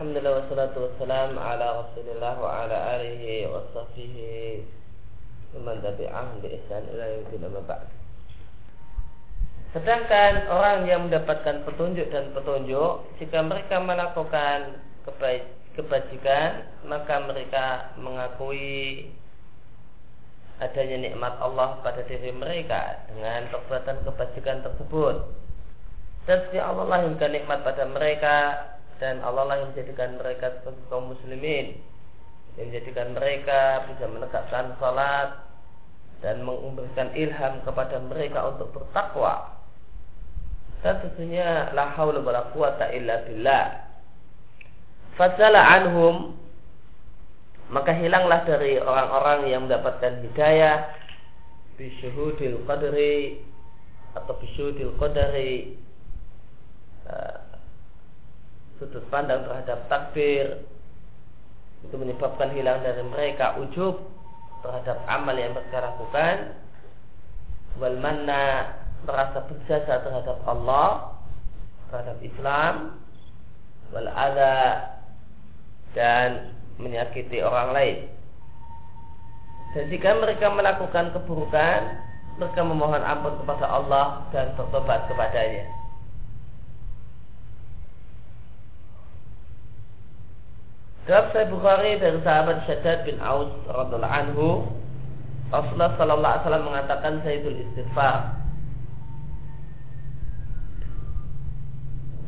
Alhamdulillah wassalatu wassalam ala Rasulillah wa ala alihi wa sahbihi man tabi'ahum bi ihsan ila ba'd. Sedangkan orang yang mendapatkan petunjuk dan petunjuk jika mereka melakukan kebaik, kebajikan maka mereka mengakui adanya nikmat Allah pada diri mereka dengan perbuatan kebajikan tersebut. Dan Allah lah yang nikmat pada mereka dan Allah lah yang menjadikan mereka sebagai kaum muslimin. Yang menjadikan mereka bisa menegakkan salat dan memberikan ilham kepada mereka untuk bertakwa. Dan tentunya la haula wala quwata illa billah. Fadzala anhum maka hilanglah dari orang-orang yang mendapatkan hidayah bisyuhudil qadri atau bisyuhudil qadri uh, sudut pandang terhadap takbir. Itu menyebabkan hilang dari mereka ujub terhadap amal yang mereka lakukan. Wal manna merasa berjasa terhadap Allah terhadap Islam. Wal ada dan menyakiti orang lain. Dan jika mereka melakukan keburukan mereka memohon ampun kepada Allah dan bertobat kepadanya Dalam Sahih Bukhari dari sahabat Syaddad bin Aus radhiallahu anhu, Rasulullah sallallahu alaihi wasallam mengatakan Sayyidul Istighfar.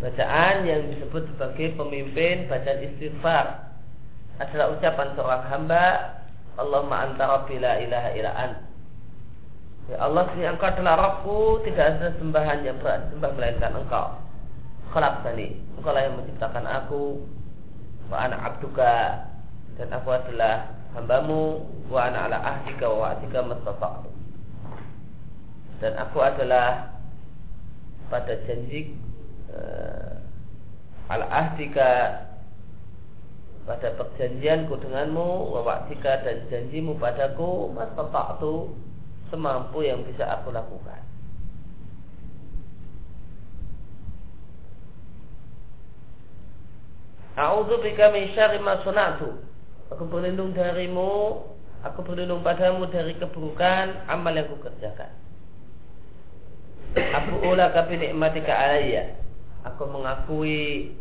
Bacaan yang disebut sebagai pemimpin bacaan istighfar adalah ucapan seorang hamba Allahumma anta rabbi la ilaha illa. Ya Allah, sini engkau adalah Rabbku, tidak ada sembahan yang bersembah melainkan engkau. Khalaq tani, engkau lah yang menciptakan aku, wa ana abduka. Dan aku adalah hambamu. Wa ana ala ahdika wa wa'dika mastata'tu. Dan aku adalah pada janji uh, ala ahdika. Pada perjanjianku denganmu wa wa'dika. Dan janjimu padaku mastata'tu semampu yang bisa aku lakukan A'udzu bika min syarri ma sunatu. Aku berlindung darimu, aku berlindung padamu dari keburukan amal yang kukerjakan. Aku ulaka bi nikmatika alayya. Aku mengakui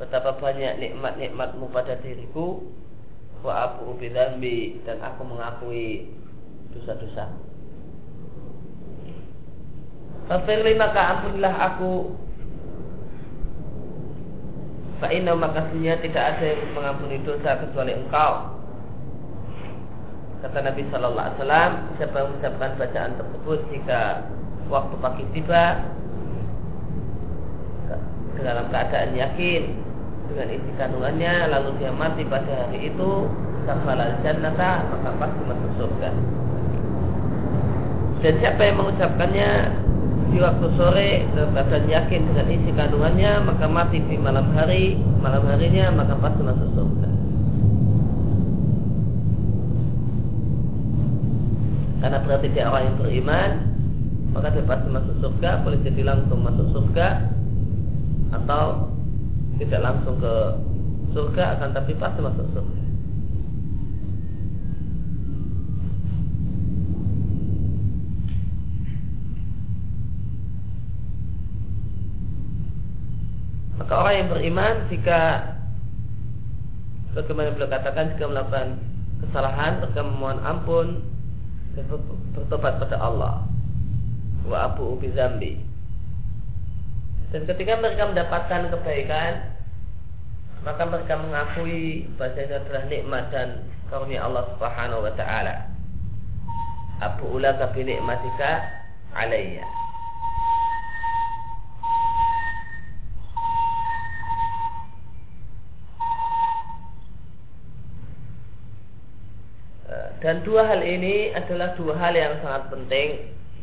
betapa banyak nikmat-nikmatmu pada diriku wa abu bidzambi dan aku mengakui dosa-dosa. Fafirli maka ampunilah aku Fa'inna makasihnya tidak ada yang mengampuni dosa kecuali engkau. Kata Nabi Shallallahu Alaihi Wasallam Siapa yang mengucapkan bacaan tersebut Jika waktu pagi tiba Dalam keadaan yakin Dengan isi kandungannya Lalu dia mati pada hari itu Safalal jannata Maka pasti masuk surga. Dan siapa yang mengucapkannya di waktu sore dan yakin dengan isi kandungannya maka mati di malam hari. Malam harinya maka pasti masuk surga karena berarti dia orang yang beriman maka dia pasti masuk surga boleh jadi langsung masuk surga atau tidak langsung ke surga akan tapi pasti masuk surga Maka orang yang beriman jika bagaimana beliau katakan jika melakukan kesalahan mereka memohon ampun dan bertobat pada Allah. Wa abu ubi zambi. Dan ketika mereka mendapatkan kebaikan maka mereka mengakui itu adalah nikmat dan karunia Allah Subhanahu wa taala. Abu ulaka bi nikmatika alayya Dan dua hal ini adalah dua hal yang sangat penting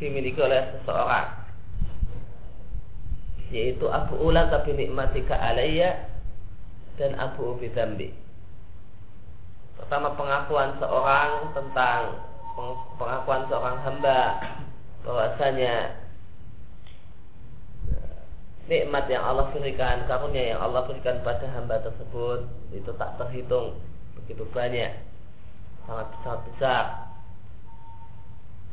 dimiliki oleh seseorang yaitu Abu Ula tapi nikmatika alayya dan Abu Ubi Zambi. Pertama pengakuan seorang tentang pengakuan seorang hamba bahwasanya nikmat yang Allah berikan, karunia yang Allah berikan pada hamba tersebut itu tak terhitung begitu banyak, sangat besar besar.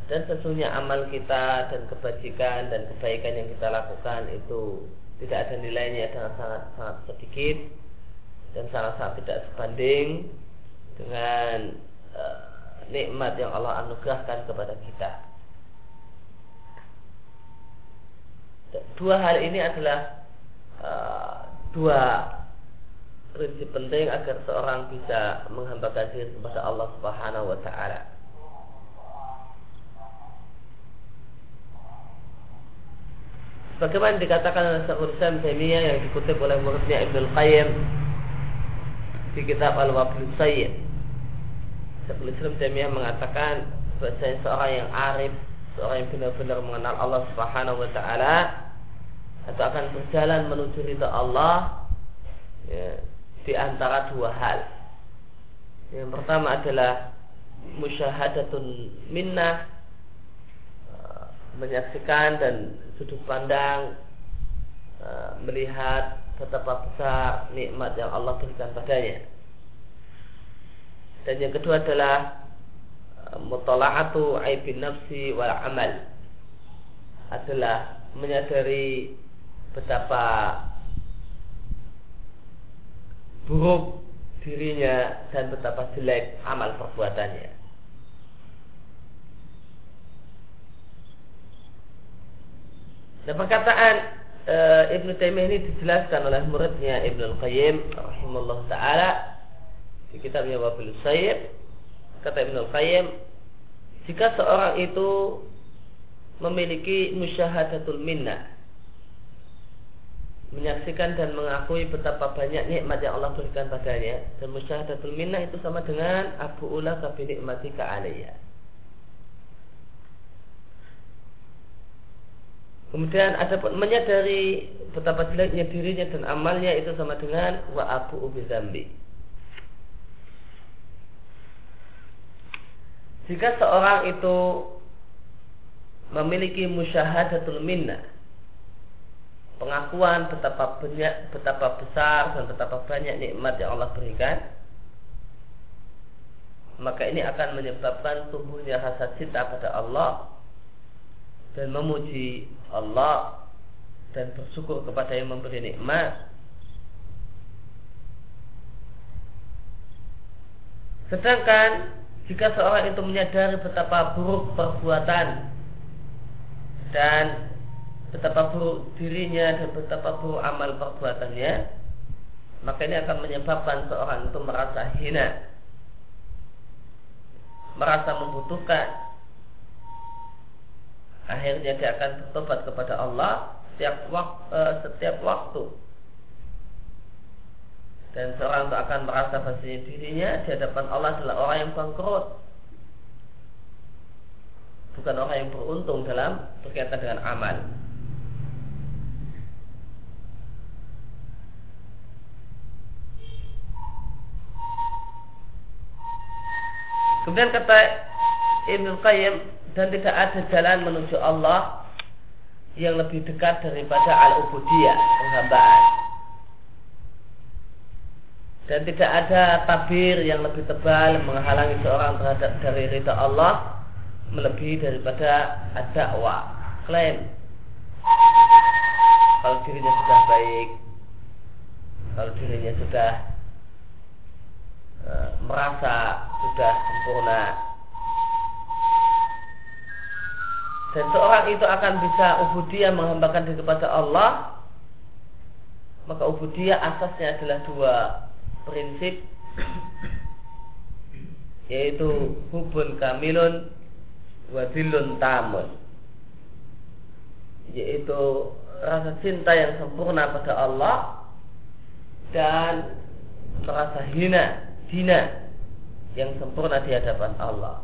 Dan sesungguhnya amal kita dan kebajikan dan kebaikan yang kita lakukan itu tidak ada nilainya dengan sangat sangat sedikit dan sangat sangat tidak sebanding dengan uh, nikmat yang Allah anugerahkan kepada kita. Dua hal ini adalah uh, dua prinsip penting agar seorang bisa menghambakan diri kepada Allah Subhanahu wa taala. Bagaimana dikatakan oleh Syekhul Islam yang dikutip oleh muridnya Ibnu Qayyim di kitab Al-Wabil Sayyid. Syekhul Islam mengatakan bahwa seorang yang arif, seorang yang benar-benar mengenal Allah Subhanahu wa taala atau akan berjalan menuju ridha Allah ya, di antara dua hal. Yang pertama adalah musyahadatun minnah uh, menyaksikan dan sudut pandang uh, melihat betapa besar nikmat yang Allah berikan padanya. Dan yang kedua adalah uh, mutala'atu aibin nafsi wal amal adalah menyadari betapa buruk dirinya dan betapa jelek amal perbuatannya. Dan perkataan e, Ibnu Taimiyah ini dijelaskan oleh muridnya Ibnu Qayyim rahimahullah taala di kitabnya Wabil Sayyid kata Ibnu Qayyim jika seorang itu memiliki musyahadatul minnah menyaksikan dan mengakui betapa banyak nikmat yang Allah berikan padanya dan musyahadatul minnah itu sama dengan abu ula kabi nikmati alayya Kemudian ada pun menyadari betapa jeleknya dirinya dan amalnya itu sama dengan wa abu ubi zambi. Jika seorang itu memiliki musyahadatul minnah pengakuan betapa banyak, betapa besar dan betapa banyak nikmat yang Allah berikan, maka ini akan menyebabkan tumbuhnya rasa cinta pada Allah dan memuji Allah dan bersyukur kepada yang memberi nikmat. Sedangkan jika seorang itu menyadari betapa buruk perbuatan dan betapa buruk dirinya dan betapa buruk amal perbuatannya maka ini akan menyebabkan seorang itu merasa hina merasa membutuhkan. Akhirnya dia akan bertobat kepada Allah setiap waktu, uh, setiap waktu. Dan seorang itu akan merasa bahasanya dirinya di hadapan Allah adalah orang yang bangkrut. Bukan orang yang beruntung dalam berkaitan dengan amal. Kemudian kata Ibn Qayyim dan tidak ada jalan menuju Allah yang lebih dekat daripada al-ubudiyah, penghambaan. Dan tidak ada tabir yang lebih tebal menghalangi seorang terhadap dari ridha Allah melebihi daripada ad-da'wah, klaim. Kalau dirinya sudah baik, kalau dirinya sudah Eh, merasa sudah sempurna. Dan seorang itu akan bisa ubudiyah menghambakan diri kepada Allah maka ubudiyah asasnya adalah dua prinsip yaitu hubun kamilun wadilun tamun yaitu rasa cinta yang sempurna pada Allah dan merasa hina zina yang sempurna di hadapan Allah.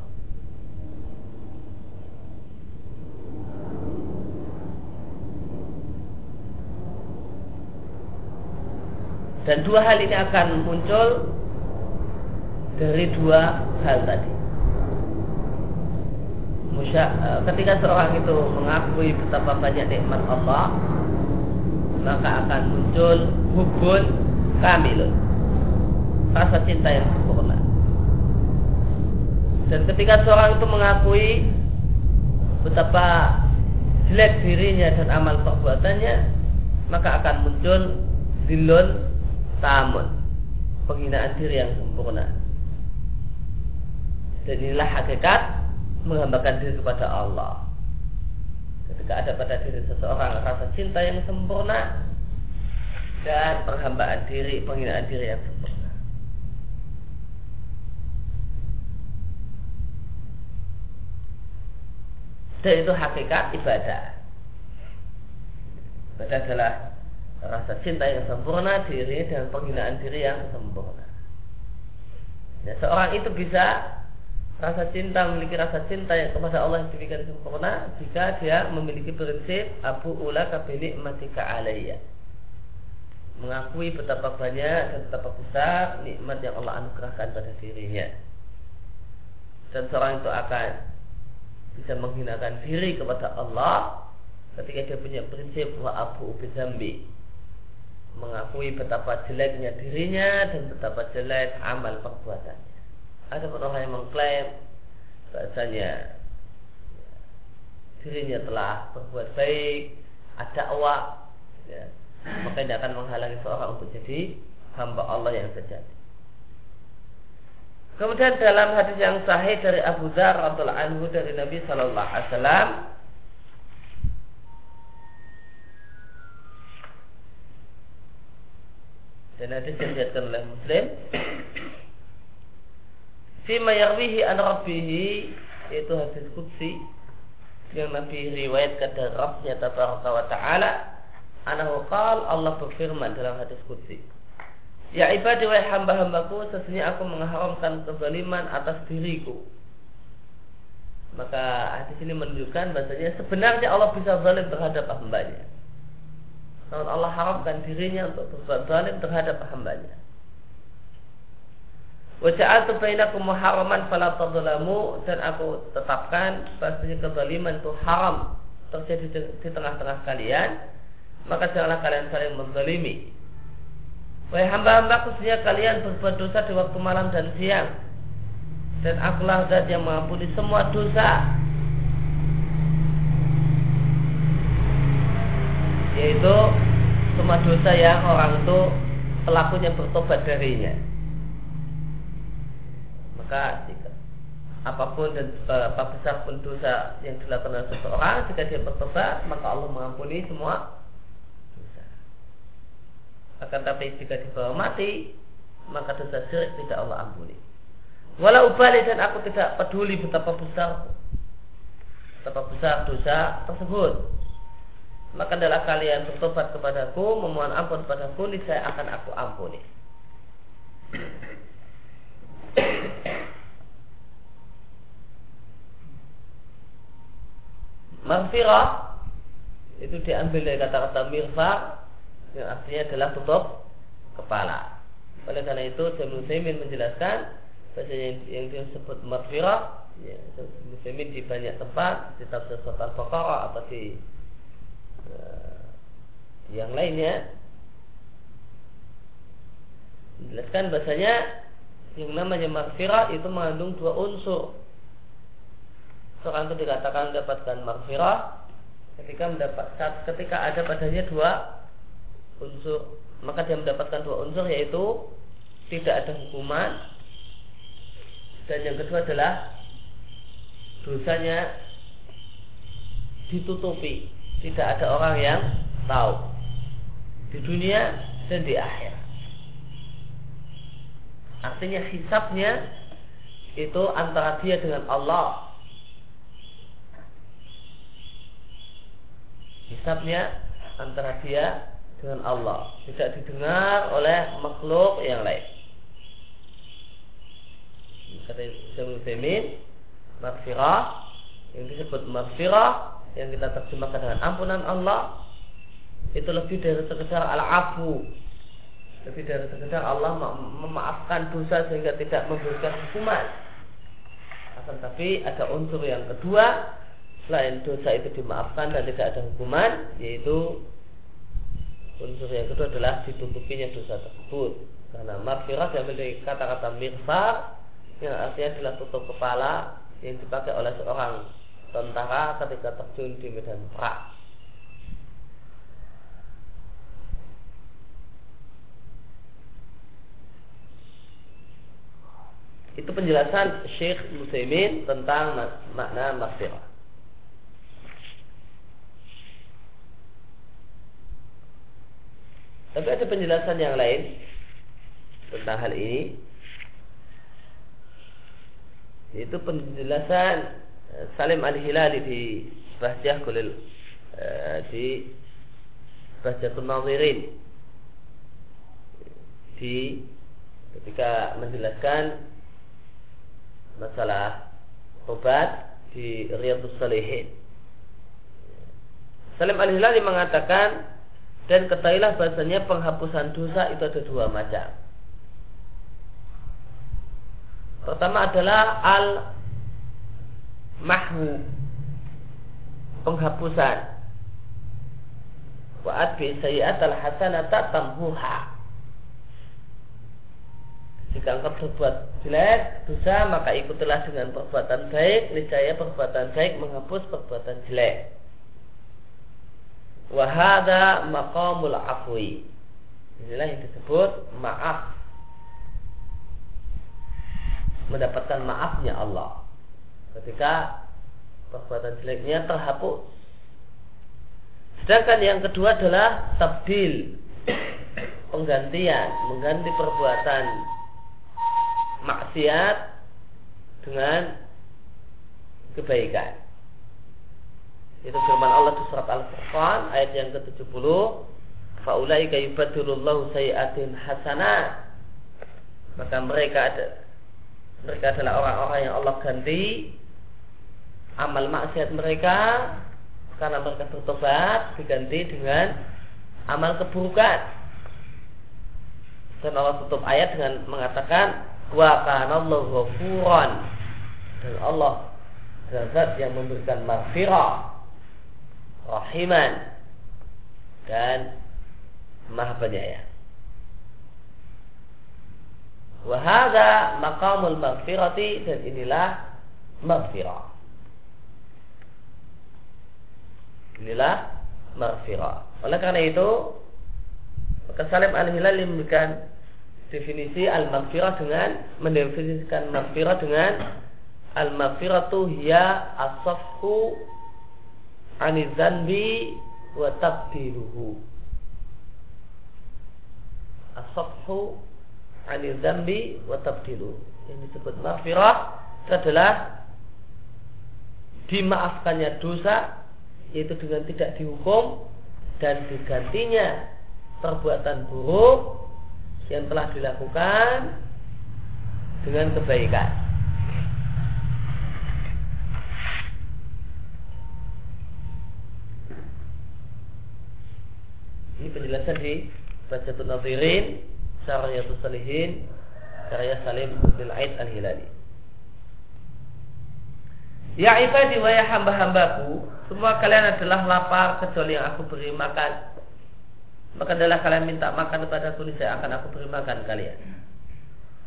Dan dua hal ini akan muncul dari dua hal tadi. Musya, eh, ketika seorang itu mengakui betapa banyak nikmat Allah maka akan muncul hubun kamilun rasa cinta yang dan ketika seorang itu mengakui betapa jelek dirinya dan amal perbuatannya maka akan muncul dilun tamun penghinaan diri yang sempurna dan inilah hakikat menghambakan diri kepada Allah ketika ada pada diri seseorang rasa cinta yang sempurna dan penghambaan diri, penghinaan diri yang sempurna. Dan itu hakikat ibadah. Ibadah adalah rasa cinta yang sempurna diri dan penghinaan diri yang sempurna. Ya, seorang itu bisa rasa cinta memiliki rasa cinta yang kepada Allah yang demikian sempurna jika dia memiliki prinsip Abu Ula kabini matika alaiya mengakui betapa banyak dan betapa besar nikmat yang Allah anugerahkan pada dirinya dan seorang itu akan bisa menghinakan diri kepada Allah ketika dia punya prinsip wa abu bizambi mengakui betapa jeleknya dirinya dan betapa jelek amal perbuatannya. Ada orang yang mengklaim bahasanya dirinya telah berbuat baik, ada awak, ya, maka tidak akan menghalangi seorang untuk jadi hamba Allah yang sejati. Kemudian dalam hadis yang sahih dari Abu Dzar radhiyallahu anhu dari Nabi sallallahu alaihi wasallam dan hadis yang diriwayatkan oleh Muslim Fima yarwihi an rabbihi Yaitu hadis kudsi Yang Nabi riwayatkan dari Rabbnya Tabaraka wa ta'ala Anahu qal Allah berfirman dalam hadis kudsi Ya ibadi wa hamba-hambaku Sesungguhnya aku mengharamkan kezaliman atas diriku. Maka hadis ini menunjukkan bahasanya Sebenarnya Allah bisa zalim terhadap hambanya. Namun Allah haramkan dirinya untuk berbuat zalim terhadap hambanya. Waja'atu bainakum muharraman fala tadzalamu dan aku tetapkan bahasanya kezaliman itu haram terjadi di tengah-tengah kalian maka janganlah kalian saling menzalimi Wahai hamba-hamba khususnya kalian berbuat dosa di waktu malam dan siang. Dan akulah zat yang mengampuni semua dosa. Yaitu semua dosa yang orang itu pelakunya bertobat darinya. Maka jika apa pun dan apa besar pun dosa yang dilakukan oleh seseorang Jika dia bertobat maka Allah mengampuni semua akan tapi jika dibawa mati maka dosa syirik tidak Allah ampuni. Walau balik dan aku tidak peduli betapa besar betapa besar dosa tersebut. Maka adalah kalian bertobat kepadaku, memohon ampun kepadaku, saya akan aku ampuni. Maghfirah itu diambil dari kata-kata mirfa yang artinya adalah tutup kepala. Oleh karena itu, Jamal Muslimin menjelaskan bahasa yang, yang disebut marfirah ya, di banyak tempat di tafsir surat al-Baqarah atau di uh, yang lainnya menjelaskan bahasanya yang namanya marfirah itu mengandung dua unsur. Seorang itu dikatakan mendapatkan marfirah ketika mendapat ketika ada padanya dua unsur maka dia mendapatkan dua unsur yaitu tidak ada hukuman dan yang kedua adalah dosanya ditutupi. Tidak ada orang yang tahu. Di dunia dan di akhir artinya hisapnya itu antara dia dengan Allah. Hisapnya antara dia dengan Allah. Tidak didengar oleh makhluk yang lain. Kata Syaikhul Utsaimin maghfirah yang disebut maghfirah yang kita terjemahkan dengan ampunan Allah itu lebih dari sekedar al-afu. Lebih dari sekedar Allah memaafkan dosa sehingga tidak memberikan hukuman. Akan tapi ada unsur yang kedua selain dosa itu dimaafkan dan tidak ada hukuman yaitu Unsur yang kedua adalah ditutupinya dosa tersebut. Karena maghfirah diambil dari kata-kata mirfar yang artinya adalah tutup kepala yang dipakai oleh seorang tentara ketika terjun di medan perang. Itu penjelasan Syekh Muslimin tentang makna maghfirah. Tapi ada penjelasan yang lain tentang hal ini. Itu penjelasan eh, Salim Al-Hilali di Bahjah Kulil eh, di Bahjatul Nazirin di ketika menjelaskan masalah obat di Riyadus Salihin. Salim Al-Hilali mengatakan dan ketahuilah bahasanya penghapusan dosa itu ada dua macam. Pertama adalah al mahwu penghapusan. Wa bi sayyi'at al hasanata tamhuha. Jika engkau berbuat jelek, dosa, maka ikutilah dengan perbuatan baik, niscaya perbuatan baik menghapus perbuatan jelek. Wahada maqamul afwi. Inilah yang disebut maaf. Mendapatkan maafnya Allah. Ketika perbuatan jeleknya terhapus. Sedangkan yang kedua adalah tabdil. Penggantian. Mengganti perbuatan maksiat dengan kebaikan. Itu firman Allah di surat Al-Furqan ayat yang ke-70. Faulaika yubaddilullahu sayiatin hasanat. Maka mereka ada mereka adalah orang-orang yang Allah ganti amal maksiat mereka karena mereka bertobat diganti dengan amal keburukan. Dan Allah tutup ayat dengan mengatakan wa kana ghafuran dan Allah zat yang memberikan maghfirah rahiman dan maha penyayang. Wahada maqamul maghfirati dan inilah maghfirah. Inilah maghfirah. Oleh karena itu, maka Salim Al-Hilal memberikan definisi al-maghfirah dengan mendefinisikan maghfirah dengan al-maghfiratu hiya as-safhu anizanbi wa tabdiluhu as-safhu anizanbi wa tabdiluhu yang disebut maghfirah adalah dimaafkannya dosa yaitu dengan tidak dihukum dan digantinya perbuatan buruk yang telah dilakukan dengan kebaikan. Ini penjelasan di Bacatul Nazirin Syariyatul Salihin Karya Salim bin Aid Al-Hilali. Ya ibadi wa ya hamba-hambaku Semua kalian adalah lapar Kecuali yang aku beri makan. Maka adalah kalian minta makan kepada aku Saya akan aku beri makan kalian.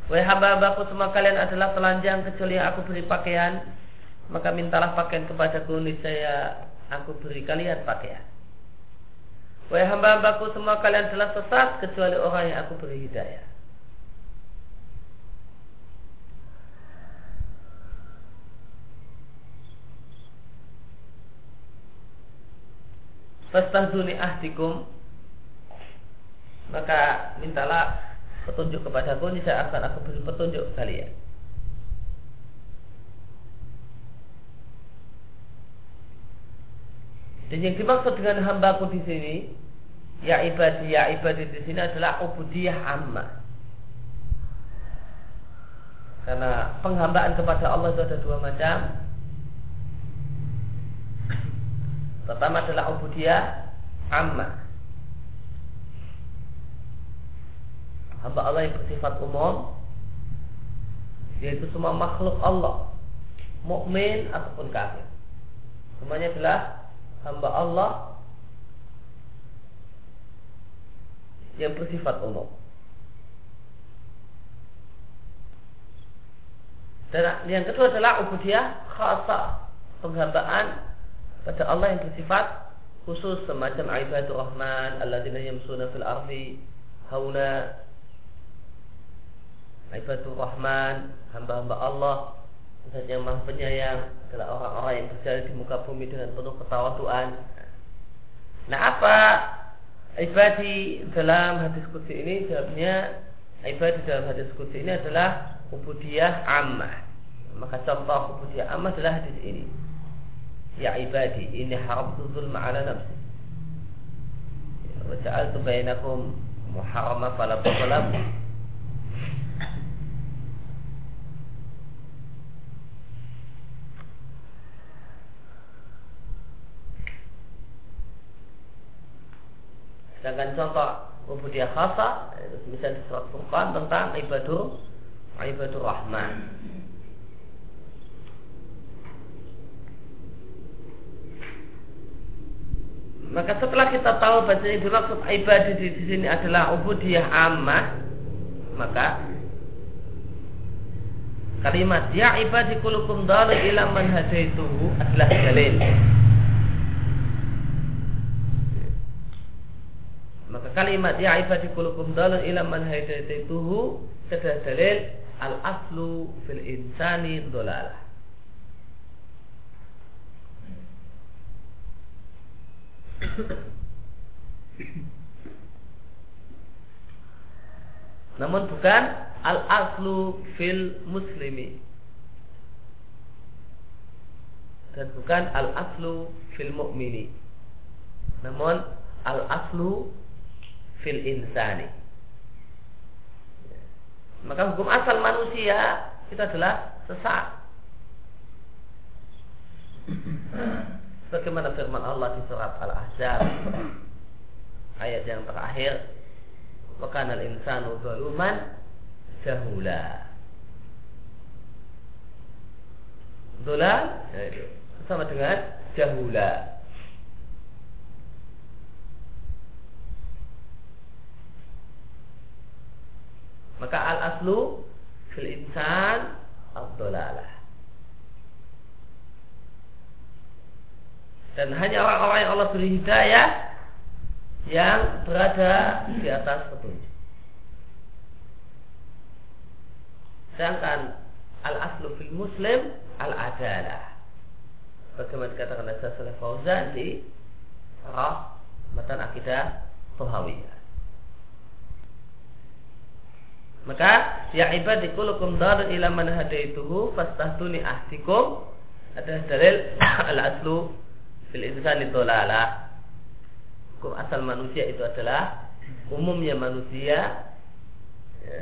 Wahai hamba-hambaku semua kalian adalah telanjang Kecuali yang aku beri pakaian. Maka mintalah pakaian kepada aku Saya aku beri kalian pakaian Wahai hamba-hambaku semua kalian telah sesat kecuali orang yang aku beri hidayah. Fastahduni ahdikum Maka mintalah petunjuk kepadaku Niscaya akan aku beri petunjuk kalian Dan yang dimaksud dengan hambaku di sini, ya ibadi, ya ibadi di sini adalah ubudiyah amma. Karena penghambaan kepada Allah itu ada dua macam. Pertama adalah ubudiyah amma. Hamba Allah yang bersifat umum yaitu semua makhluk Allah, mukmin ataupun kafir. Semuanya adalah hamba Allah yang bersifat umum. Dan yang kedua adalah ubudiyah khasa penghambaan pada Allah yang bersifat khusus semacam ibadah rahman alladzina yamsuna fil ardi hauna ibadah rahman hamba-hamba Allah yang maha penyayang adalah orang-orang yang berjalan di muka bumi dengan penuh ketawaduan nah apa ibadi dalam hadis kudsi ini jawabnya ibadi dalam hadis kudsi ini adalah ubudiyah ammah. Maka contoh ubudiyah ammah adalah hadis ini. Ya ibadi ini haramtu zulma ala nafsi. Wa ja'altu bainakum muharrama fala tazalamu Sedangkan contoh ubudiyah khasa misalnya di surat Furqan tentang ibadah ibadah rahman. Maka setelah kita tahu bahwa yang dimaksud ibadah di, di sini adalah ubudiyah ammah, maka kalimat ya ibadi kulukum dalil ila man hadaituhu adalah dalil. Maka kalimat ya ibadi kulukum dalun ila man hadaituhu adalah dalil al aslu fil insani dolalah. Namun bukan al aslu fil muslimi dan bukan al aslu fil mu'mini. Namun al aslu fil insani. Maka hukum asal manusia itu adalah sesat. Bagaimana firman Allah di surat Al-Ahzab ayat yang terakhir, "Wa kana al-insanu zaluman jahula." Ya sama dengan jahula. Maka al aslu fil insan ad-dalalah. Dan hanya orang-orang yang Allah beri hidayah yang berada di atas petunjuk. Sedangkan al aslu fil muslim al adalah. Bagaimana dikatakan oleh Saleh Fauzan di Rah Matan Akidah Tuhawiyah. Maka ya ibadi kulukum darun ila man hadaituhu fastahtuni ahdikum adalah dalil al aslu fil insani dolala. Hukum asal manusia itu adalah umumnya manusia ya,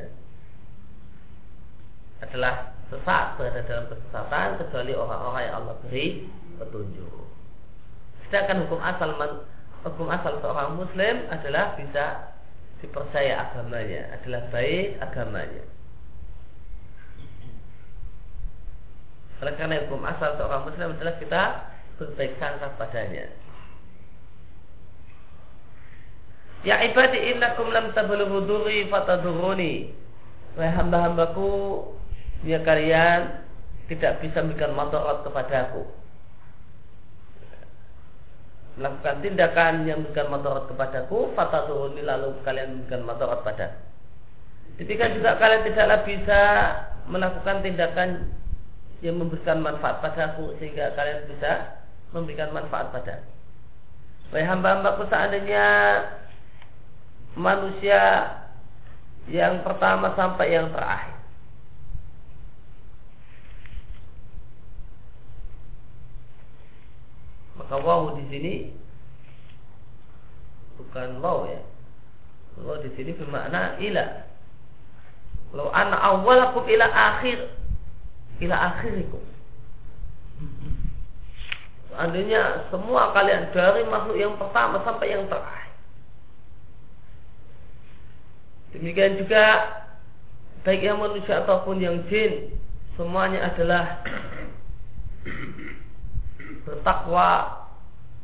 adalah sesat berada dalam kesesatan kecuali orang-orang yang Allah beri petunjuk. Sedangkan hukum asal man, hukum asal seorang muslim adalah bisa dipercaya agamanya adalah baik agamanya. Oleh karena hukum asal seorang muslim adalah kita berbaik sangka padanya. Ya ibadi innakum lam tablughu durri fataduruni. Wahai hamba-hambaku, ya kalian tidak bisa memberikan madarat kepadaku melakukan tindakan yang memberikan madarat kepadaku, fatatuhuni lalu kalian memberikan madarat pada. Ketika juga kalian tidaklah bisa melakukan tindakan yang memberikan manfaat padaku sehingga kalian bisa memberikan manfaat pada. Wahai hamba-hambaku seandainya manusia yang pertama sampai yang terakhir Maka wawu di sini bukan waw ya. Waw di sini bermakna ila. Kalau ana awalakum ila akhir ila akhirikum. Seandainya semua kalian dari makhluk yang pertama sampai yang terakhir. Demikian juga baik yang manusia ataupun yang jin semuanya adalah bertakwa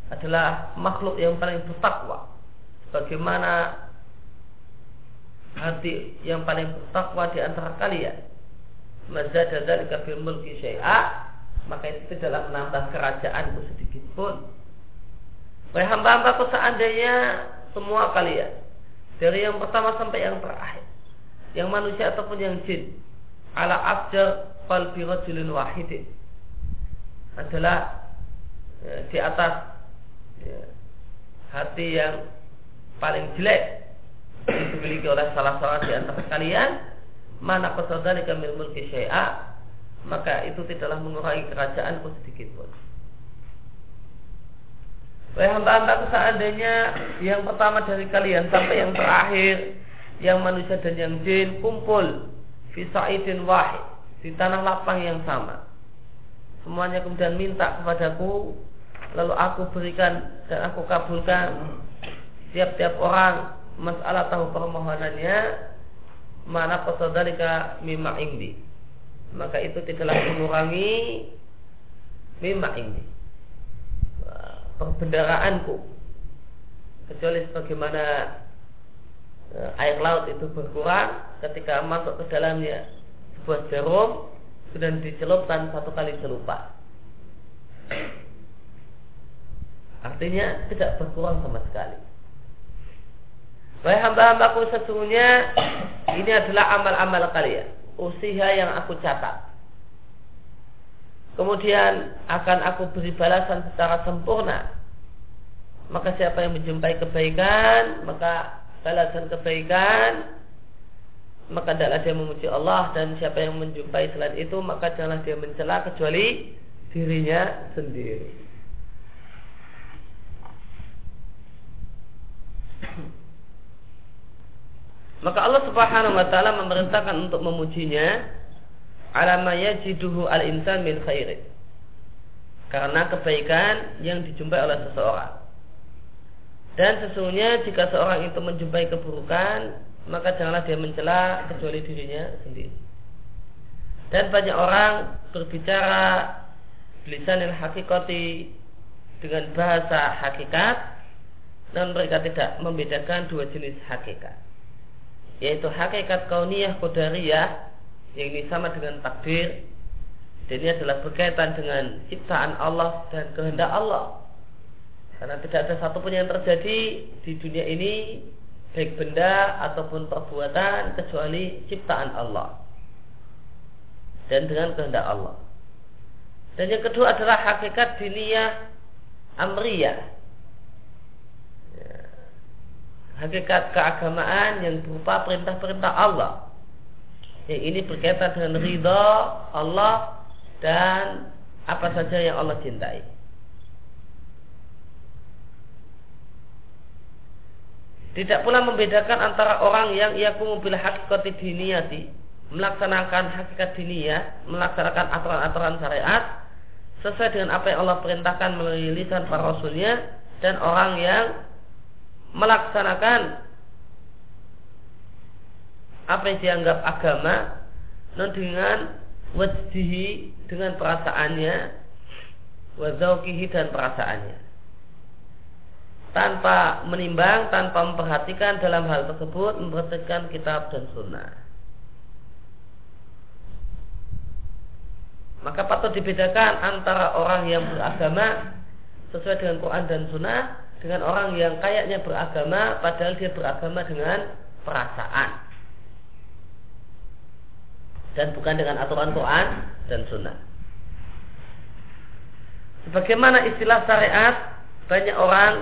adalah makhluk yang paling bertakwa. Bagaimana hati yang paling bertakwa di antara kalian mazada dzalika fil mulki syai'a maka itu tidaklah menambah kerajaanku sedikit pun Wahai hamba-hambaku seandainya semua kalian dari yang pertama sampai yang terakhir yang manusia ataupun yang jin ala afjar qalbi rajulin wahidin adalah ya, di atas hati yang paling jelek dimiliki oleh salah seorang di antara kalian mana kesadari kami mulki syai'a maka itu tidaklah mengurangi kerajaanku sedikit pun. Wahai hamba-hambaku seandainya yang pertama dari kalian sampai yang terakhir yang manusia dan yang jin kumpul fisaidin wahid di tanah lapang yang sama. Semuanya kemudian minta kepadaku lalu aku berikan dan aku kabulkan tiap-tiap orang masalah tahu permohonannya mana qasadalika mimma indi. Maka itu tidaklah mengurangi mimma indi. Perbendaraanku kecuali sebagaimana eh, air laut itu berkurang ketika masuk ke dalamnya sebuah jarum dan dicelupkan satu kali celupan artinya tidak berkurang sama sekali Wahai hamba-hambaku sesungguhnya ini adalah amal-amal kalian usia yang aku catat kemudian akan aku beri balasan secara sempurna. Maka siapa yang menjumpai kebaikan, maka balasan kebaikan, maka adalah dia memuji Allah dan siapa yang menjumpai selain itu maka janganlah dia mencela kecuali dirinya sendiri. Maka Allah Subhanahu wa taala memerintahkan untuk memujinya alamaya jiduhu al-insan min khairin. Karena kebaikan yang dijumpai oleh seseorang. Dan sesungguhnya jika seorang itu menjumpai keburukan, maka janganlah dia mencela kecuali dirinya sendiri. Dan banyak orang berbicara lisanil hakikati dengan bahasa hakikat dan mereka tidak membedakan dua jenis hakikat. Yaitu hakikat kauniyah kodariyah yang ini sama dengan takdir. Dan ini adalah berkaitan dengan ciptaan Allah dan kehendak Allah. Karena tidak ada satupun yang terjadi di dunia ini baik benda ataupun perbuatan kecuali ciptaan Allah dan dengan kehendak Allah. Dan yang kedua adalah hakikat diniyah amriyah ya. Hakikat keagamaan yang berupa perintah-perintah Allah yang ini berkaitan dengan ridha Allah dan apa saja yang Allah cintai. Tidak pula membedakan antara orang yang ia mobil hakikat diniyati melaksanakan hakikat diniyah, melaksanakan aturan-aturan syariat sesuai dengan apa yang Allah perintahkan melalui lisan para rasulnya dan orang yang melaksanakan apa yang dianggap agama non dengan wajdihi dengan perasaannya wazaukihi dan perasaannya. Tanpa menimbang tanpa memperhatikan dalam hal tersebut memperhatikan kitab dan sunnah. Maka patut dibedakan antara orang yang beragama sesuai dengan Quran dan Sunnah dengan orang yang kayaknya beragama padahal dia beragama dengan perasaan dan bukan dengan aturan Quran dan Sunnah. Sebagaimana istilah syariat banyak orang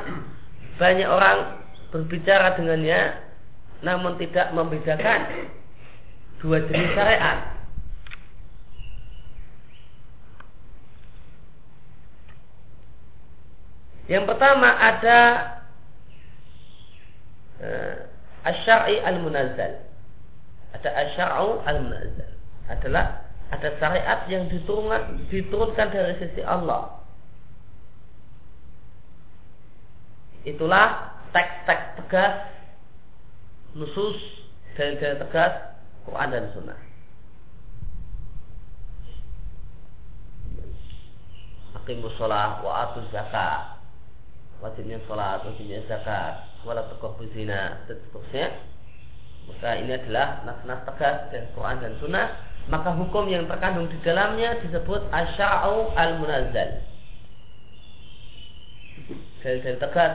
banyak orang berbicara dengannya namun tidak membedakan dua jenis syariat. Yang pertama ada uh, asyari al-munazzal. Ada asyara'u al-munazzal adalah ada syariat yang diturunkan, diturunkan dari sisi Allah. Itulah teks-teks tegas, nusus, dalil-dalil tegas, Quran dan Sunnah. Aqimus sholat wa atu zakat Wajibnya sholat, wajibnya zakat. Wala tukoh zina Dan seterusnya. Maka ini adalah nas-nas tegas dan Quran dan Sunnah. Maka hukum yang terkandung di dalamnya disebut asya'u al-munazzal. Dalil-dalil tegas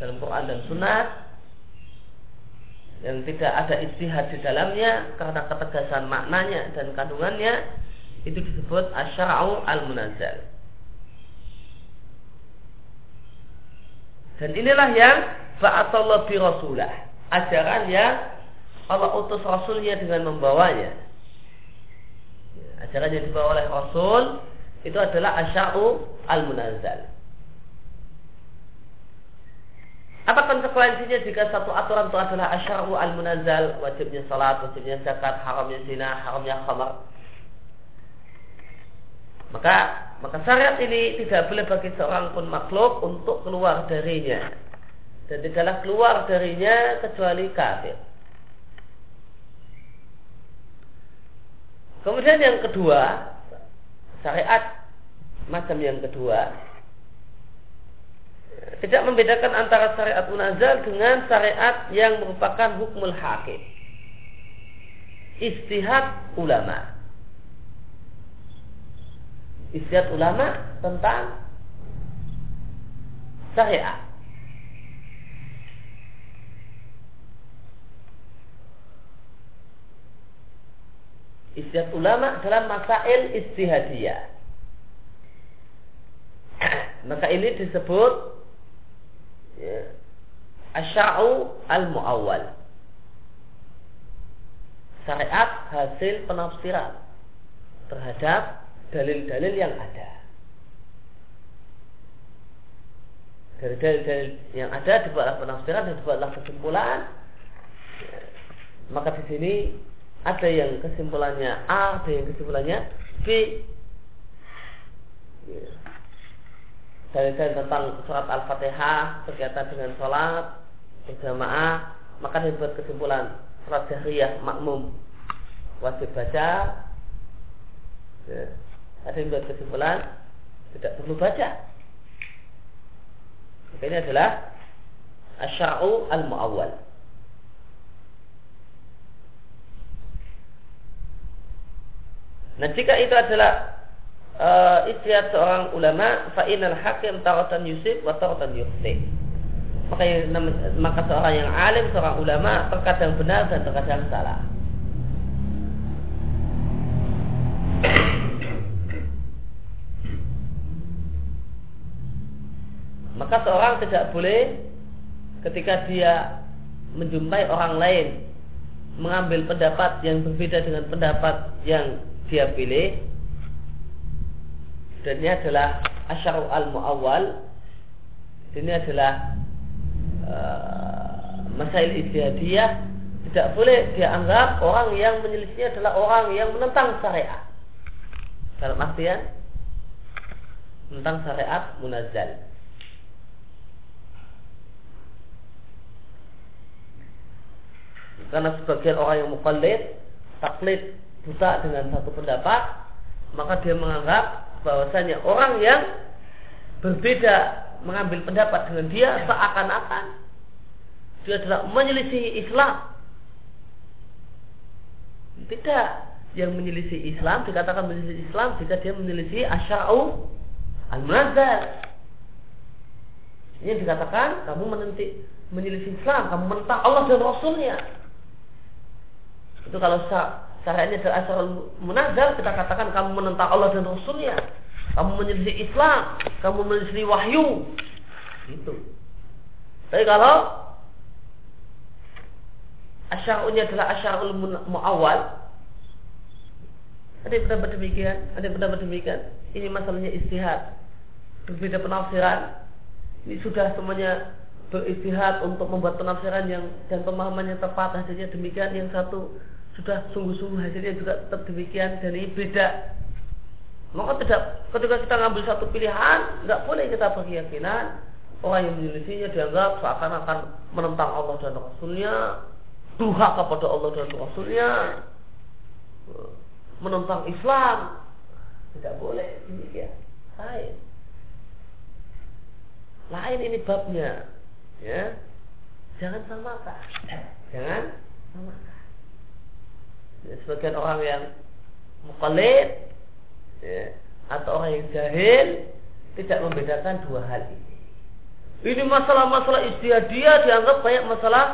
dalam Quran dan Sunnah yang tidak ada istihad di dalamnya karena ketegasan maknanya dan kandungannya itu disebut asya'u al-munazzal dan inilah yang ba'atallah bi rasulah ajaran yang Allah utus Rasulnya dengan membawanya. Ajaran yang dibawa oleh Rasul itu adalah asya'u al-munazzal. Apa konsekuensinya jika satu aturan itu adalah asya'u al-munazzal, wajibnya salat, wajibnya zakat, haramnya zina, haramnya khamar? Maka maka syariat ini tidak boleh bagi seorang pun makhluk untuk keluar darinya. Dan tidaklah keluar darinya kecuali kafir. Kemudian yang kedua, syariat macam yang kedua tidak membedakan antara syariat munazal dengan syariat yang merupakan hukmul hakim. Istihad ulama. Istihad ulama tentang syariat. Istihad ulama dalam masail istihadiyah. Maka ini disebut ya, asya'u al-mu'awwal. Syariat hasil penafsiran terhadap dalil-dalil yang ada. Dari dalil-dalil yang ada dibuatlah penafsiran dan dibuatlah kesimpulan. Maka di sini ada yang kesimpulannya A, ada yang kesimpulannya B. Saya tentang surat Al-Fatihah berkaitan dengan sholat berjamaah, maka dibuat kesimpulan surat jahriyah makmum wajib baca. Ya. Ada yang buat kesimpulan tidak perlu baca. Ini adalah asya'u al-mu'awwal. Nah jika itu adalah uh, istiad seorang ulama, fa'inal hakim taratan yusif wa taratan yukhti. Maka, maka seorang yang alim, seorang ulama terkadang benar dan terkadang salah. Maka seorang tidak boleh ketika dia menjumpai orang lain mengambil pendapat yang berbeda dengan pendapat yang dia pilih dan ini adalah asyaru al muawwal ini adalah uh, masail istihadiyah tidak boleh dianggap orang yang menyelisihnya adalah orang yang menentang syariat. Dalam artian tentang syariat munazal karena sebagian orang yang mukallid taklid buta dengan satu pendapat, maka dia menganggap bahwasanya orang yang berbeda mengambil pendapat dengan dia seakan-akan dia adalah menyelisih Islam. Tidak, yang menyelisih Islam dikatakan menyelisih Islam jika dia menyelisih asya'u al-munazal. Ini dikatakan kamu menenti menyelisih Islam, kamu mentang Allah dan Rasulnya. Itu kalau Caranya adalah asal munazal kita katakan kamu menentang Allah dan Rasulnya. Kamu menyelisih Islam, kamu menyelisih wahyu. Itu. Tapi kalau asyarulnya adalah asyarul muawal, ada yang pendapat demikian, ada yang pendapat demikian. Ini masalahnya istihad. Berbeda penafsiran. Ini sudah semuanya beristihad untuk membuat penafsiran yang dan pemahamannya tepat hasilnya demikian yang satu sudah sungguh-sungguh hasilnya juga tetap demikian dan ini beda. Maka tidak ketika kita ngambil satu pilihan nggak boleh kita berkeyakinan orang yang menyelisihinya dianggap seakan-akan menentang Allah dan Rasulnya duha kepada Allah dan Rasulnya menentang Islam. Tidak boleh demikian. Lain. Lain ini babnya ya. Jangan samakan. Jangan Ya, sebagian orang yang mukallid ya, atau orang yang jahil tidak membedakan dua hal ini. Ini masalah-masalah istihadiyah dianggap banyak masalah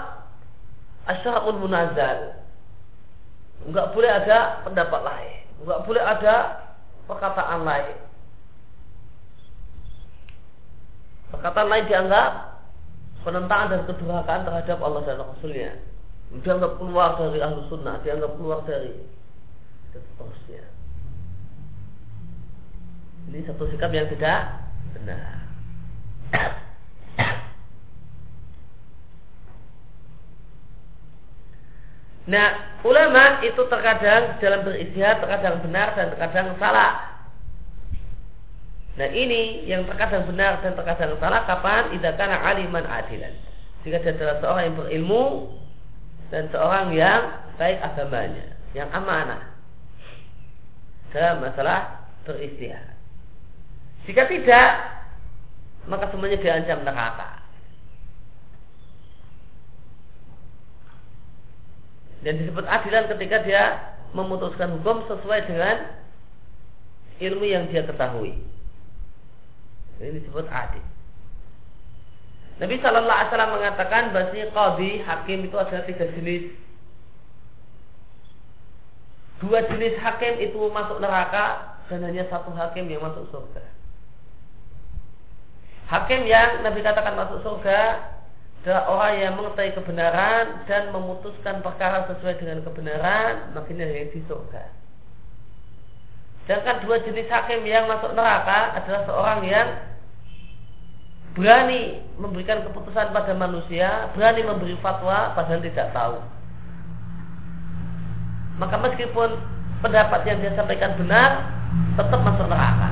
asyarul munazal. Enggak boleh ada pendapat lain. Enggak boleh ada perkataan lain. Perkataan lain dianggap penentangan dan kedurhakaan terhadap Allah dan Rasulnya. Dianggap keluar dari ahlu sunnah, dianggap keluar dari seterusnya. Ini satu sikap yang tidak benar. Nah, ulama itu terkadang dalam beristihad terkadang benar dan terkadang salah. Nah ini yang terkadang benar dan terkadang salah kapan idakana aliman adilan. Jika dia adalah seorang yang berilmu dan seorang yang baik agamanya, yang amanah dalam masalah beristihad. Jika tidak, maka semuanya diancam neraka. Dan disebut adilan ketika dia memutuskan hukum sesuai dengan ilmu yang dia ketahui. Ini disebut adil. Nabi Shallallahu Alaihi Wasallam mengatakan bahasanya qadi hakim itu ada tiga jenis. Dua jenis hakim itu masuk neraka dan hanya satu hakim yang masuk surga. Hakim yang Nabi katakan masuk surga adalah orang yang mengetahui kebenaran dan memutuskan perkara sesuai dengan kebenaran, makanya yang di surga. Sedangkan dua jenis hakim yang masuk neraka adalah seorang yang berani memberikan keputusan pada manusia, berani memberi fatwa padahal tidak tahu. Maka meskipun pendapat yang dia sampaikan benar, tetap masuk neraka.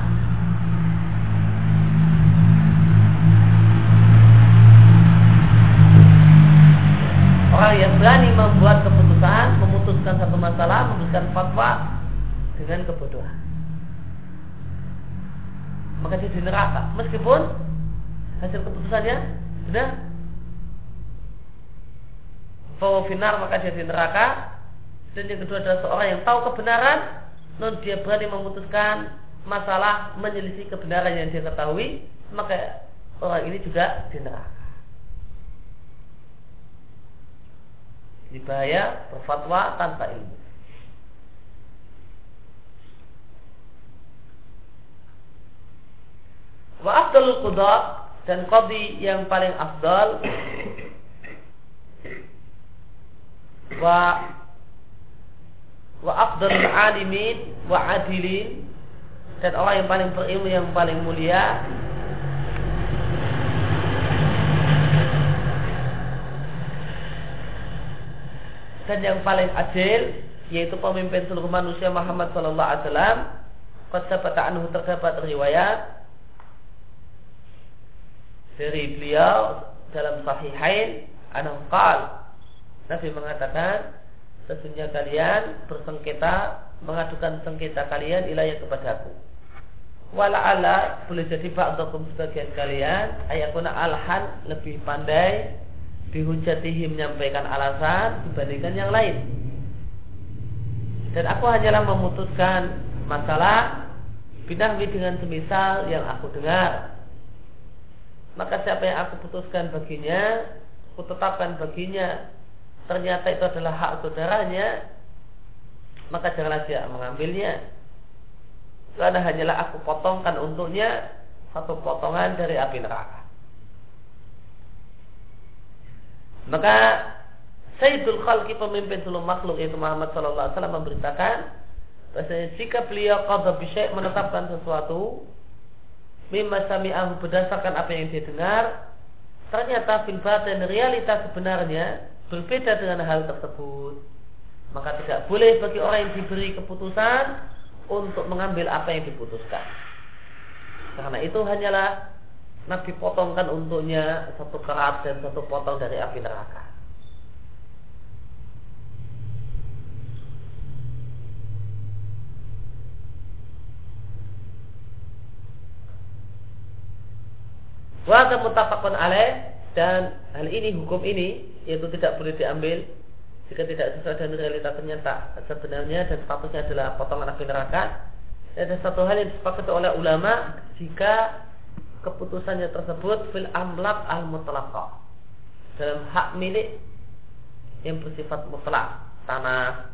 Orang yang berani membuat keputusan, memutuskan satu masalah, memberikan fatwa dengan kebodohan. Maka dia di neraka. Meskipun hasil keputusannya sudah bahwa finar maka dia di neraka. Dan yang kedua adalah seorang yang tahu kebenaran, non dia berani memutuskan masalah menyelisih kebenaran yang dia ketahui, maka orang ini juga di neraka. Ini bahaya berfatwa tanpa ilmu. Wa afdalul qudha dan qadi yang paling afdal. Wa wa afdalul alimin wa adilin. Dan orang yang paling berilmu yang paling mulia. Dan yang paling adil yaitu pemimpin seluruh manusia Muhammad sallallahu alaihi wasallam. Sabata anhu terdapat riwayat dari beliau dalam sahihain anhu qal Nabi mengatakan sesungguhnya kalian bersengketa mengadukan sengketa kalian ilayah kepadaku wala ala boleh jadi ba'dakum sebagian kalian ayakuna alhan lebih pandai dihujatihi menyampaikan alasan dibandingkan yang lain. Dan aku hanyalah memutuskan masalah binahwi dengan semisal yang aku dengar. Maka siapa yang aku putuskan baginya, aku tetapkan baginya, ternyata itu adalah hak saudaranya, maka janganlah dia mengambilnya. Karena hanyalah aku potongkan untuknya satu potongan dari api neraka. Maka Sayyidul Khalqi pemimpin seluruh makhluk yaitu Muhammad sallallahu alaihi wasallam memberitakan bahwasanya jika beliau qadha menetapkan sesuatu mimma sami'ahu berdasarkan apa yang dia dengar ternyata fil batin realitas sebenarnya berbeda dengan hal tersebut maka tidak boleh bagi orang yang diberi keputusan untuk mengambil apa yang diputuskan karena itu hanyalah Nabi potongkan untuknya satu kerat dan satu potong dari api neraka. Wa mutafakun alaih. Dan hal ini hukum ini yaitu tidak boleh diambil jika tidak sesuai dengan realita ternyata. Sebenarnya dan statusnya adalah potongan api neraka. Ada satu hal yang disepakati oleh ulama jika keputusannya tersebut fil amlak al mutlaqah dalam hak milik yang bersifat mutlak tanah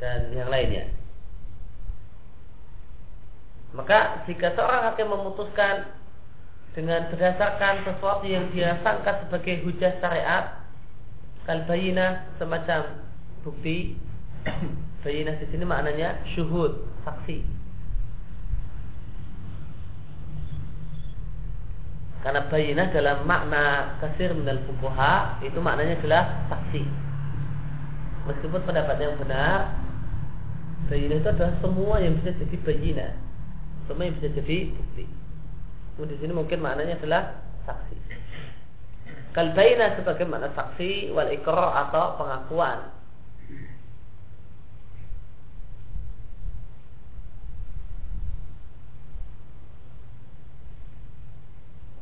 dan yang lainnya. Maka jika seorang hakim memutuskan dengan berdasarkan sesuatu yang dia sangka sebagai hujah syariat kalbayina semacam bukti. Bayinah di sini maknanya syuhud saksi. Karena bayinah dalam makna kasir minal fukuha itu maknanya adalah saksi. Meskipun pendapat yang benar bayinah itu adalah semua yang bisa jadi bayinah semua yang bisa jadi bukti di sini mungkin maknanya adalah saksi Kalbaina sebagai makna saksi wal ikrar atau pengakuan.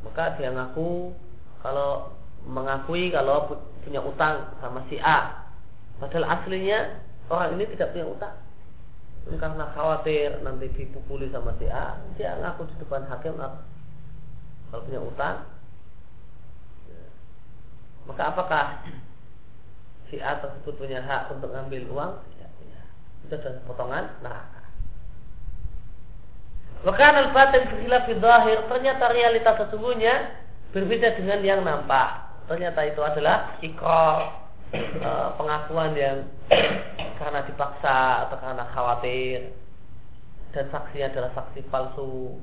Maka dia ngaku kalau mengakui kalau punya utang sama si A. Padahal aslinya orang ini tidak punya utang. Karena khawatir nanti dipukuli sama si A, dia ngaku di depan hakim kalau punya utang maka apakah si A tersebut punya hak untuk ngambil uang? Itu adalah potongan neraka. Maka al-batin berkhilaf zahir ternyata realitas sesungguhnya berbeda dengan yang nampak. Ternyata itu adalah ikrar e, pengakuan yang karena dipaksa atau karena khawatir dan saksi adalah saksi palsu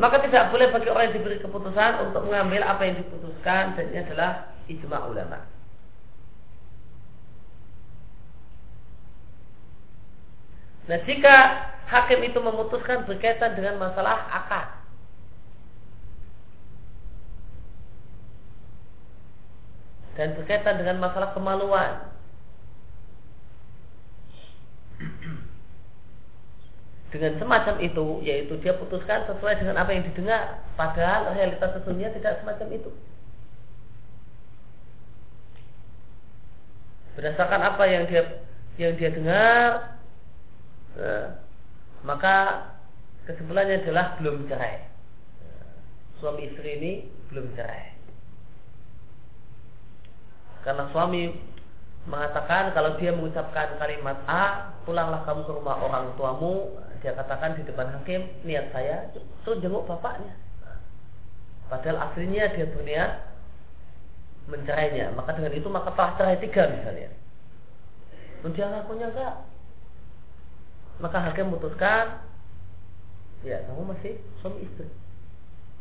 maka tidak boleh bagi orang yang diberi keputusan untuk mengambil apa yang diputuskan dan ini adalah ijma ulama. Nah jika hakim itu memutuskan berkaitan dengan masalah akad dan berkaitan dengan masalah kemaluan dengan semacam itu yaitu dia putuskan sesuai dengan apa yang didengar padahal realitas sesungguhnya tidak semacam itu. Berdasarkan apa yang dia yang dia dengar eh, maka kesimpulannya adalah belum cerai. Suami istri ini belum cerai. Karena suami mengatakan kalau dia mengucapkan kalimat A pulanglah kamu ke rumah orang tuamu dia katakan di depan hakim niat saya itu jenguk bapaknya. Padahal aslinya dia berniat mencerainya. Maka dengan itu maka telah cerai tiga misalnya. Dan dia ngakunya enggak maka hakim memutuskan ya kamu masih suami istri.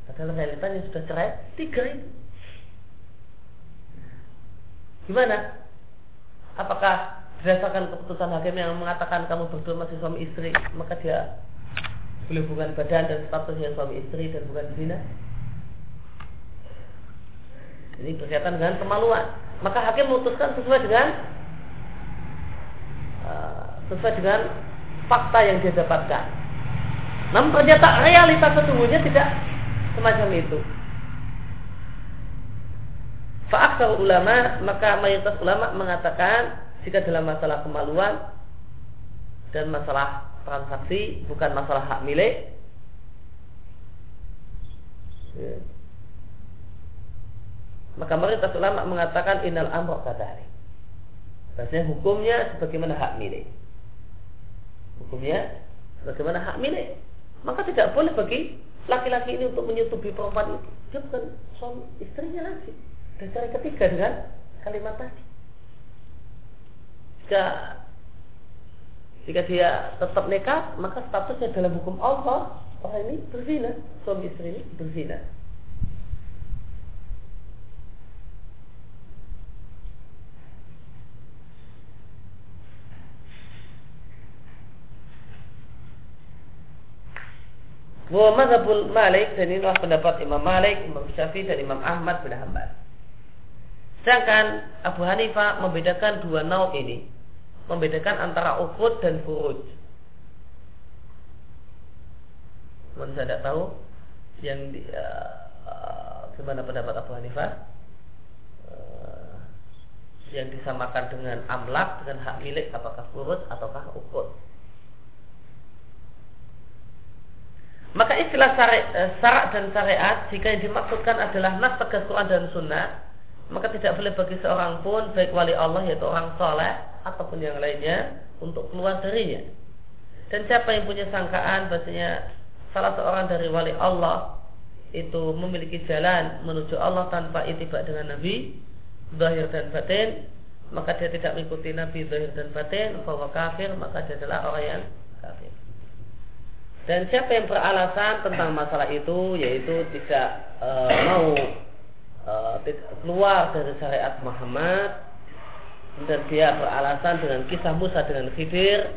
Padahal realitanya sudah cerai tiga itu gimana? Apakah berdasarkan keputusan hakim yang mengatakan kamu berdua masih suami istri maka dia boleh hubungan badan dan statusnya suami istri dan bukan zina. Ini berkaitan dengan kemaluan. Maka hakim memutuskan sesuai dengan uh, sesuai dengan fakta yang dia dapatkan. Namun ternyata realitas sesungguhnya tidak semacam itu. Fa'aksar ulama maka mayoritas ulama mengatakan jika dalam masalah kemaluan dan masalah transaksi bukan masalah hak milik ya. maka mayoritas ulama mengatakan inal amr kadari Bahasanya hukumnya sebagaimana hak milik. Hukumnya sebagaimana hak milik. Maka tidak boleh bagi laki-laki ini untuk menyutupi perempuan itu. Dia bukan suami istrinya lagi. Dan cara ketiga dengan kalimat tadi jika jika dia tetap nekat maka statusnya dalam hukum Allah orang ini berzina. Suami istri ini berzina. Wa mazhabul Malik dan inilah pendapat Imam Malik, Imam Syafi'i dan Imam Ahmad bin Hanbal. Sedangkan Abu Hanifah membedakan dua nau ini membedakan antara ukut dan furuj. Mungkin saya tidak tahu yang di, uh, gimana pendapat Abu Hanifah. Uh, yang disamakan dengan amlak dengan hak milik apakah urut ataukah ukut. Maka istilah syarat dan syariat jika yang dimaksudkan adalah nas tegas Quran dan Sunnah, maka tidak boleh bagi seorang pun baik wali Allah yaitu orang soleh ataupun yang lainnya untuk keluar darinya. Dan siapa yang punya sangkaan bahasanya salah seorang dari wali Allah itu memiliki jalan menuju Allah tanpa itibak dengan Nabi zahir dan batin maka dia tidak mengikuti Nabi zahir dan batin bahwa kafir maka dia adalah orang yang kafir. Dan siapa yang beralasan tentang masalah itu yaitu tidak e, mau e, keluar dari syariat Muhammad dan dia beralasan dengan kisah Musa dengan Khidir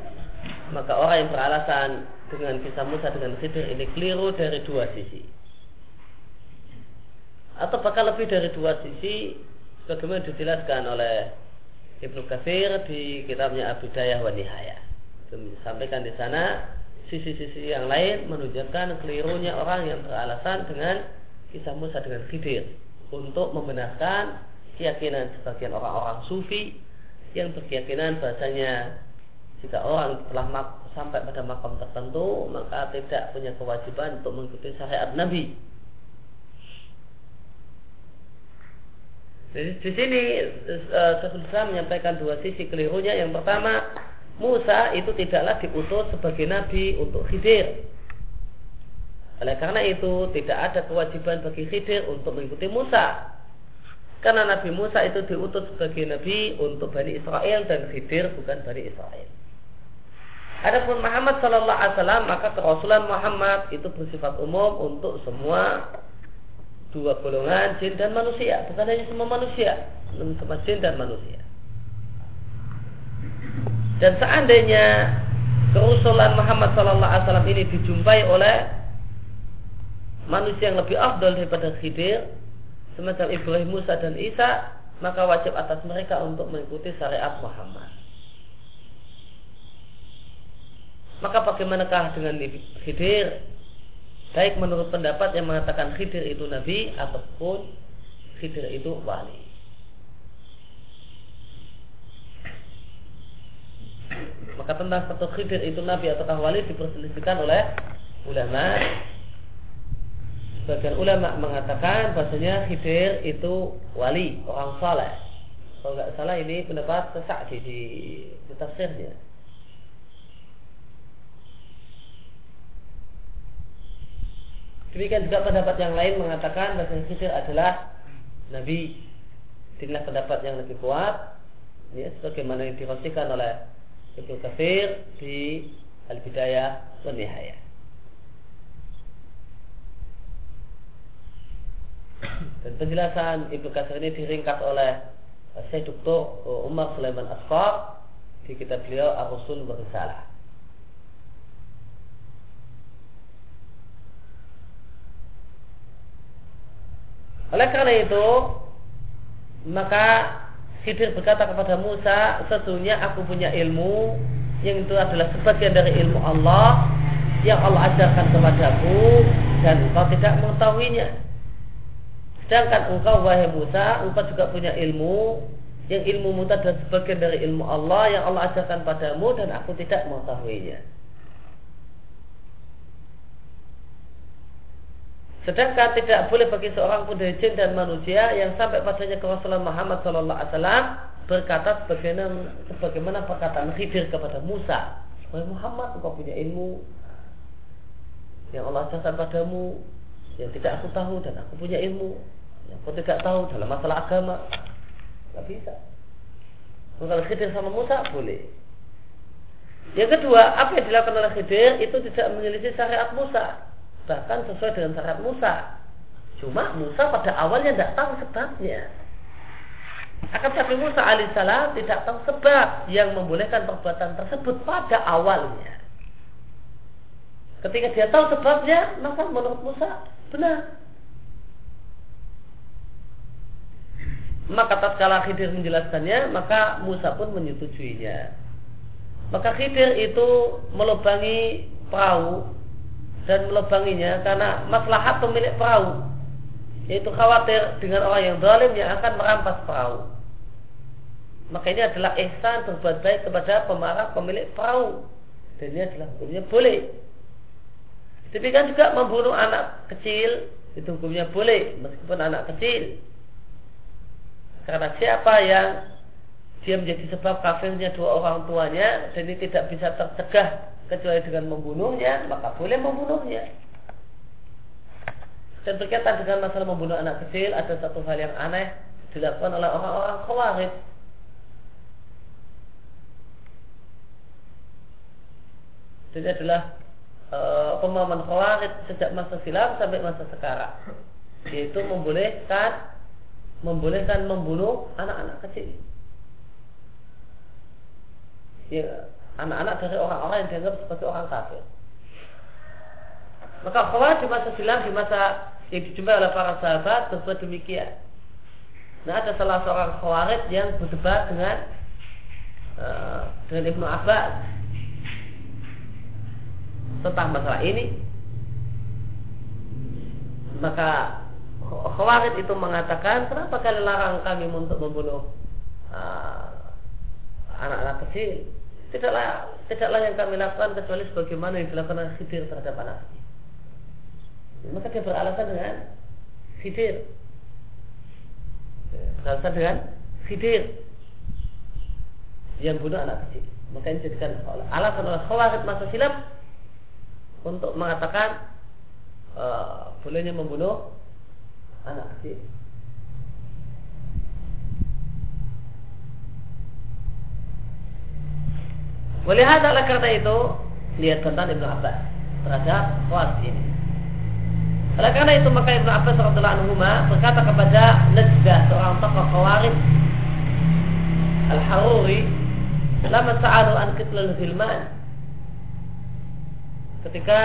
maka orang yang beralasan dengan kisah Musa dengan Khidir ini keliru dari dua sisi atau bahkan lebih dari dua sisi sebagaimana dijelaskan oleh Ibnu Katsir di kitabnya Abidayah wa Nihayah. Disampaikan di sana sisi-sisi yang lain menunjukkan kelirunya orang yang beralasan dengan kisah Musa dengan Khidir untuk membenarkan keyakinan sebagian orang-orang sufi yang berkeyakinan bahasanya jika orang telah sampai pada makam tertentu maka tidak punya kewajiban untuk mengikuti syariat Nabi. Jadi di sini uh, menyampaikan dua sisi kelirunya. Yang pertama, Musa itu tidaklah diutus sebagai nabi untuk Khidir. Oleh karena itu tidak ada kewajiban bagi Khidir untuk mengikuti Musa. Karena Nabi Musa itu diutus sebagai nabi untuk Bani Israel dan Khidir bukan Bani Israel. Adapun Muhammad Shallallahu Alaihi Wasallam maka kerasulan Muhammad itu bersifat umum untuk semua dua golongan jin dan manusia, bukan hanya semua manusia, namun semua jin dan manusia. Dan seandainya kerusulan Muhammad Sallallahu Alaihi Wasallam ini dijumpai oleh manusia yang lebih afdal daripada Khidir, semacam Ibrahim Musa dan Isa, maka wajib atas mereka untuk mengikuti syariat Muhammad. Maka bagaimanakah dengan Khidir? Baik menurut pendapat yang mengatakan Khidir itu Nabi ataupun Khidir itu wali. Maka tentang satu khidir itu nabi atau wali diperselisihkan oleh ulama. Sebagian ulama mengatakan bahasanya khidir itu wali, orang saleh. Kalau nggak salah ini pendapat sesak di, di, di tafsirnya. Demikian juga pendapat yang lain mengatakan bahasa Khidir adalah Nabi. Inilah pendapat yang lebih kuat. Ya, sebagaimana yang dirosikan oleh Ibnu Katsir di Al-Bidayah wa Nihayah. Dan penjelasan Ibnu Katsir ini diringkas oleh Syekh Dr. Umar Sulaiman Asfar di kitab beliau Ar-Rasul Berisalah. Oleh karena itu, maka Khidir berkata kepada Musa, sesungguhnya aku punya ilmu yang itu adalah sebagian dari ilmu Allah yang Allah ajarkan kepadaku dan engkau tidak mengetahuinya. Sedangkan engkau wahai Musa, engkau juga punya ilmu. Yang ilmu muta adalah sebagian dari ilmu Allah yang Allah ajarkan padamu dan aku tidak mengetahuinya. Sedangkan tidak boleh bagi seorang pun dari jin dan manusia yang sampai padanya Rasulullah Muhammad Sallallahu Alaihi Wasallam berkata sebagaimana, sebagaimana perkataan Khidir kepada Musa, Wahai Muhammad, engkau punya ilmu yang Allah ajarkan padamu yang tidak aku tahu dan aku punya ilmu yang kau tidak tahu dalam masalah agama. Tidak bisa. Kalau Khidir sama Musa boleh. Yang kedua, apa yang dilakukan oleh Khidir itu tidak menyelisih syariat Musa bahkan sesuai dengan syarat Musa. Cuma Musa pada awalnya tidak tahu sebabnya. Akan tapi Musa alaihissalam tidak tahu sebab yang membolehkan perbuatan tersebut pada awalnya. Ketika dia tahu sebabnya, maka menurut Musa benar. Maka tatkala Khidir menjelaskannya, maka Musa pun menyetujuinya. Maka Khidir itu melubangi perahu dan melubanginya karena maslahat pemilik perahu yaitu khawatir dengan orang yang zalim yang akan merampas perahu. Maka ini adalah ihsan berbuat baik kepada pemarah pemilik perahu. Dan ini adalah hukumnya boleh. Demikian juga membunuh anak kecil itu hukumnya boleh meskipun anak kecil karena siapa yang dia menjadi sebab kafirnya dua orang tuanya dan ini tidak bisa tercegah kecuali dengan membunuhnya maka boleh membunuhnya. Dan berkaitan dengan masalah membunuh anak kecil ada satu hal yang aneh dilakukan oleh orang-orang khawarij. Jadi adalah e, pemahaman khawarij sejak masa silam sampai masa sekarang yaitu membolehkan membolehkan membunuh anak-anak kecil. Ya, anak-anak dari orang-orang yang dianggap sebagai orang kafir. Maka khawarij di masa silam di masa yang dijumpai oleh para sahabat berbuat demikian. Nah ada salah seorang khawarij yang berdebat dengan uh, dengan Ibnu Abbas tentang masalah ini. Maka Khawarij itu mengatakan kenapa kalian larang kami untuk membunuh uh, anak-anak uh, kecil? Tidaklah tidaklah yang kami lakukan kecuali sebagaimana yang dilakukan oleh Khidir terhadap anaknya maka dia beralasan dengan Khidir. Beralasan dengan Khidir yang bunuh anak kecil. Maka ini jadikan alasan oleh Khawarij masa silam untuk mengatakan uh, bolehnya membunuh anak kecil. Oleh karena itu lihat tentang Ibnu Abbas terhadap was ini. Oleh karena itu maka Ibnu Abbas berkata kepada Najdah seorang tokoh Khawarij Al-Haruri lama sa'alu an kitlul hilman ketika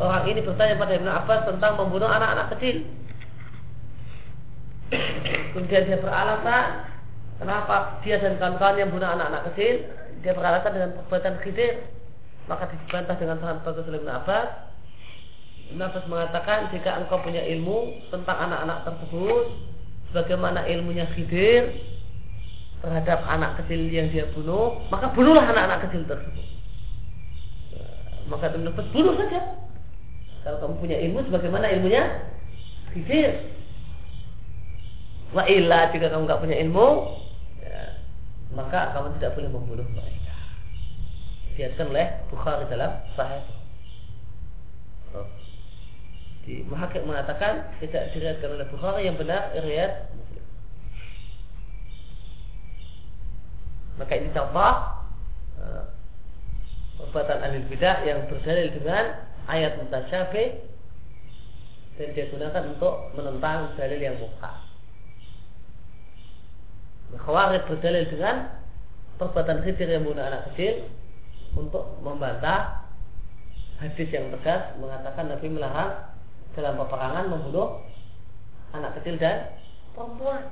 orang ini bertanya pada Ibnu Abbas tentang membunuh anak-anak kecil. Kemudian dia beralasan kenapa dia dan kawan-kawan yang bunuh anak-anak kecil, dia beralasan dengan perbuatan khidir. Maka dibantah dengan bagus oleh Ibnu Abbas. Abbas mengatakan jika engkau punya ilmu tentang anak-anak tersebut, sebagaimana ilmunya khidir terhadap anak kecil yang dia bunuh, maka bunuhlah anak-anak kecil tersebut maka teman bunuh saja. Kalau kamu punya ilmu sebagaimana ilmunya Khidir. Wa illa jika kamu nggak punya ilmu, ya, maka kamu tidak boleh membunuh mereka. Diatkan oleh Bukhari dalam Sahih. Oh. Di Muhakkik mengatakan tidak diriatkan oleh Bukhari yang benar Muslim. Maka ini contoh uh, perbuatan ahli bidah yang berdalil dengan ayat mutasyabih dan dia gunakan untuk menentang dalil yang muka. Khawarij berdalil dengan perbuatan khidir yang membunuh anak kecil untuk membantah hadis yang tegas mengatakan Nabi melarang dalam peperangan membunuh anak kecil dan perempuan.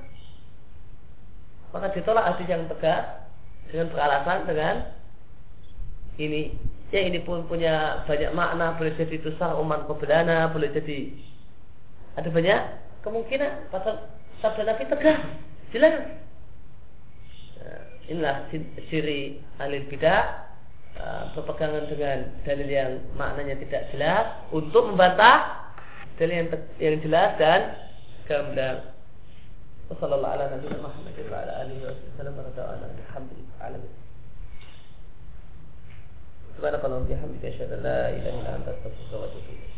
Maka ditolak hadis yang tegas dengan beralasan dengan ini. Yang ini pun punya banyak makna boleh jadi itu sah umat pebedana boleh jadi ada banyak kemungkinan. Pasal sabda Nabi tegas jelas inilah ciri alil bidah uh, berpegangan dengan dalil yang maknanya tidak jelas untuk membantah dalil yang, yang jelas dan gamblang Wassalamualaikum warahmatullahi wabarakatuh. Ilaik.